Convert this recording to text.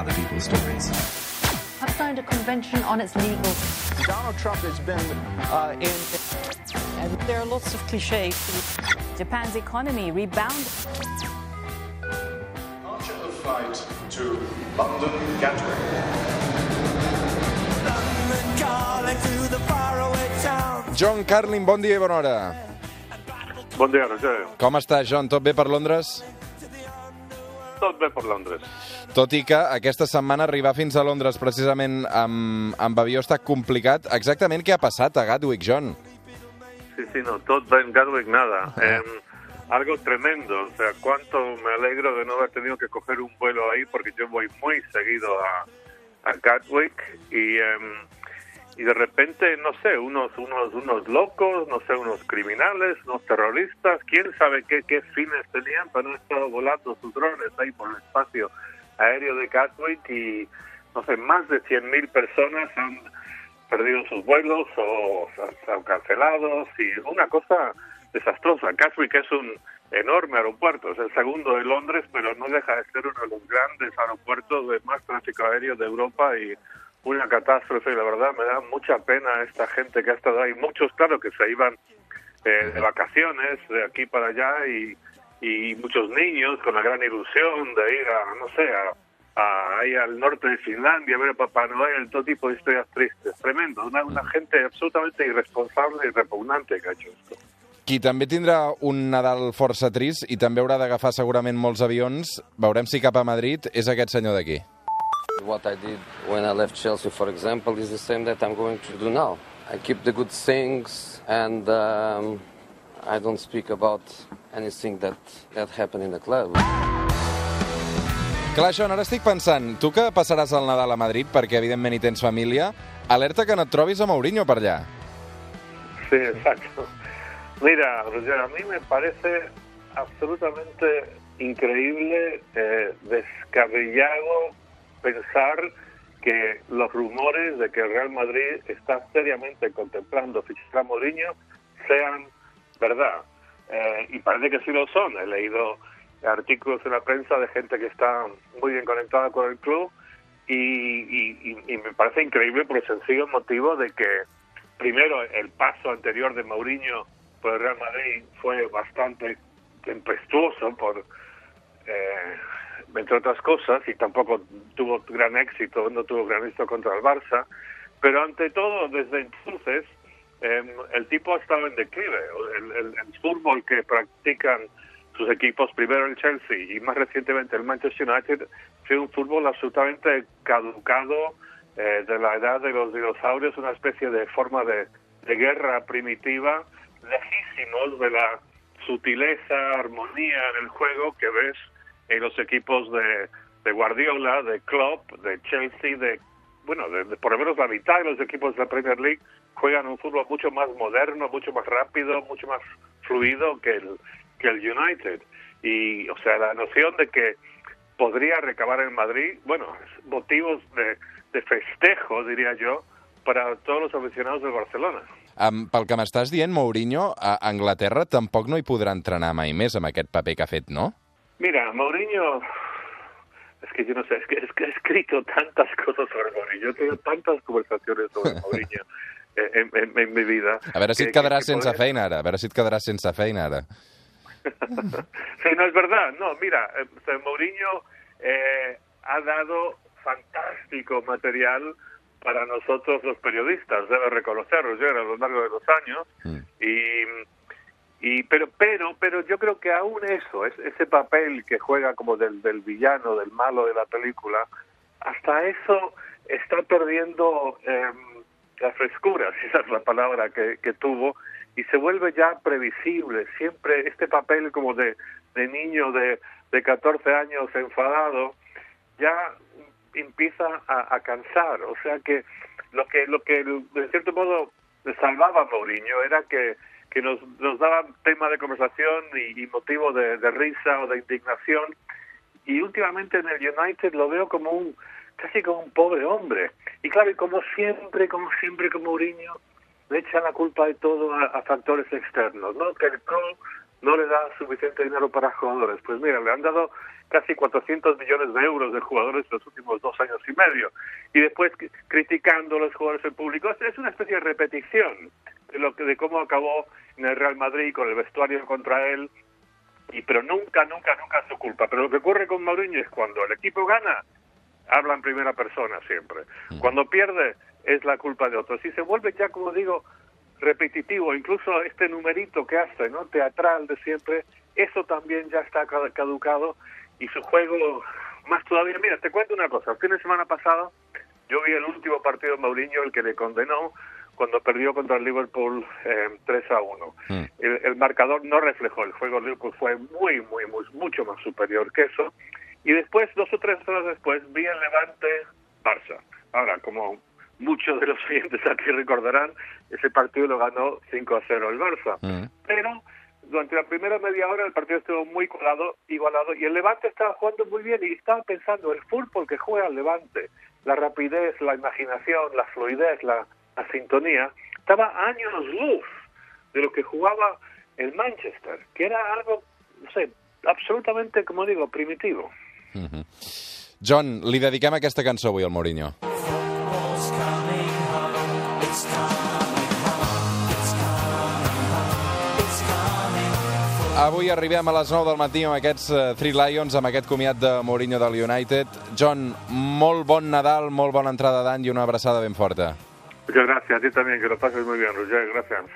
other people's stories. have signed a convention on its legal. Donald Trump has been uh, in. And there are lots of cliches. Japan's economy rebounded. Departure of flight to London Gatwick. John Carlin, bon dia i bona hora. Bon dia, Roger. Com està, John? Tot bé per Londres? Tot bé per Londres. Tot i que aquesta setmana arribar fins a Londres precisament amb, amb avió està complicat. Exactament què ha passat a Gatwick, John? Sí, sí, no, tot va en Gatwick, nada. Eh, algo tremendo. O sea, cuánto me alegro de no haber tenido que coger un vuelo ahí porque yo voy muy seguido a, a Gatwick y, eh, y de repente, no sé, unos, unos, unos locos, no sé, unos criminales, unos terroristas, quién sabe qué, qué fines tenían, pero han estado volando sus drones ahí por el espacio aéreo de Gatwick y, no sé, más de 100.000 personas han perdido sus vuelos o se han cancelado y una cosa desastrosa. Gatwick es un enorme aeropuerto, es el segundo de Londres, pero no deja de ser uno de los grandes aeropuertos de más tráfico aéreo de Europa y una catástrofe. La verdad me da mucha pena esta gente que ha estado ahí. Muchos, claro, que se iban eh, de vacaciones de aquí para allá y, y muchos niños con la gran ilusión de ir a, no sé, a, a- ahí al norte de Finlandia, a ver a Papá Noel, todo tipo de historias tristes. Tremendo, una, una gente absolutamente irresponsable y repugnante que ha hecho esto. Qui també tindrà un Nadal força trist i també haurà d'agafar segurament molts avions, veurem si cap a Madrid, és aquest senyor d'aquí. What I did when I left Chelsea, for example, is the same that I'm going to do now. I keep the good things and um, I don't speak about anything that, that happened in the club. Clar, John, ara estic pensant, tu que passaràs el Nadal a Madrid, perquè evidentment hi tens família, alerta que no et trobis a Mourinho per allà. Sí, exacto. Mira, Roger, a mí me parece absolutamente increíble, eh, descabellado pensar que los rumores de que el Real Madrid está seriamente contemplando fichar a Mourinho sean verdad. Eh, y parece que sí lo son. He leído artículos en la prensa de gente que está muy bien conectada con el club y, me parece increíble por el sencillo motivo de que primero el paso anterior de Mourinho por el Real Madrid fue bastante tempestuoso por eh, entre otras cosas y tampoco tuvo gran éxito no tuvo gran éxito contra el Barça pero ante todo desde entonces eh, el tipo ha estado en declive. El, el- el fútbol que practican sus equipos primero el Chelsea y más recientemente el Manchester United fue un fútbol absolutamente caducado eh, de la edad de los dinosaurios una especie de forma de, de guerra primitiva lejísimos de la sutileza, armonía en el juego que ves en los equipos de, Guardiola, de Klopp, de Chelsea, de bueno, de, por lo menos la mitad de los equipos de la Premier League juegan un fútbol mucho más moderno, mucho más rápido, mucho más fluido que el que el United. Y, o sea, la noción de que podría recabar en Madrid, bueno, motivos de, de festejo, diría yo, para todos los aficionados del Barcelona. Um, pel que m'estàs Mourinho, a Anglaterra tampoc no hi podrà entrenar mai més amb aquest paper que no? Mira, Mourinho, es que yo no sé, es que, es que he escrito tantas cosas sobre Mourinho, he tenido tantas conversaciones sobre Mourinho en, en- en mi vida. A veure si que- et quedaràs que sense podría- feina ara, a veure si et quedaràs sense feina ara. sí, no es verdad. No, mira, eh, Mourinho eh, ha dado fantástico material para nosotros los periodistas, debe reconocerlo, yo a lo largo de los años. Y, y pero, pero, pero yo creo que aún eso, es, ese papel que juega como del, del villano, del malo de la película, hasta eso está perdiendo eh, la frescura, si esa es la palabra que, que tuvo, y se vuelve ya previsible. Siempre este papel como de, de niño de, de 14 años enfadado, ya empieza a, a cansar. O sea que lo que, lo que de cierto modo le salvaba a Mourinho era que, que nos, nos daba tema de conversación y, y motivo de, risa o de indignación. Y últimamente en el United lo veo como un casi como un pobre hombre. Y claro, y como siempre, como siempre con Mourinho, le echan la culpa de todo a, factores externos, ¿no? Que el club no le da suficiente dinero para jugadores. Pues mira, le han dado casi 400 millones de euros de jugadores en los últimos dos años y medio. Y después criticando a los jugadores en público. Es una especie de repetición de, lo que, de cómo acabó en el Real Madrid con el vestuario contra él. Y, pero nunca, nunca, nunca es su culpa. Pero lo que ocurre con Mourinho es cuando el equipo gana, habla en primera persona siempre. Cuando pierde, es la culpa de otros. Y se vuelve ya, como digo, repetitivo. Incluso este numerito que hace, ¿no? Teatral de siempre, eso también ya está ca- caducado. Y su juego, más todavía. Mira, te cuento una cosa. El fin de semana pasado, yo vi el último partido de Mourinho, el que le condenó cuando perdió contra el Liverpool eh, 3 a 1. Mm. El, el marcador no reflejó, el juego del Liverpool fue muy, muy, muy, mucho más superior que eso. Y después, dos o tres horas después, vi el Levante Barça. Ahora, como muchos de los oyentes aquí recordarán, ese partido lo ganó 5 a 0 el Barça. Mm. Pero durante la primera media hora el partido estuvo muy colado, igualado y el Levante estaba jugando muy bien y estaba pensando el fútbol que juega el Levante, la rapidez, la imaginación, la fluidez, la, la sintonía, estaba a años luz de lo que jugaba el Manchester, que era algo, no sé, absolutamente, como digo, primitivo. John, li dediquem aquesta cançó avui al Mourinho. Avui arribem a les 9 del matí amb aquests uh, Three Lions, amb aquest comiat de Mourinho del United. John, molt bon Nadal, molt bona entrada d'any i una abraçada ben forta. Muchas gracias, a ti también, que lo pases muy bien, Roger, gracias.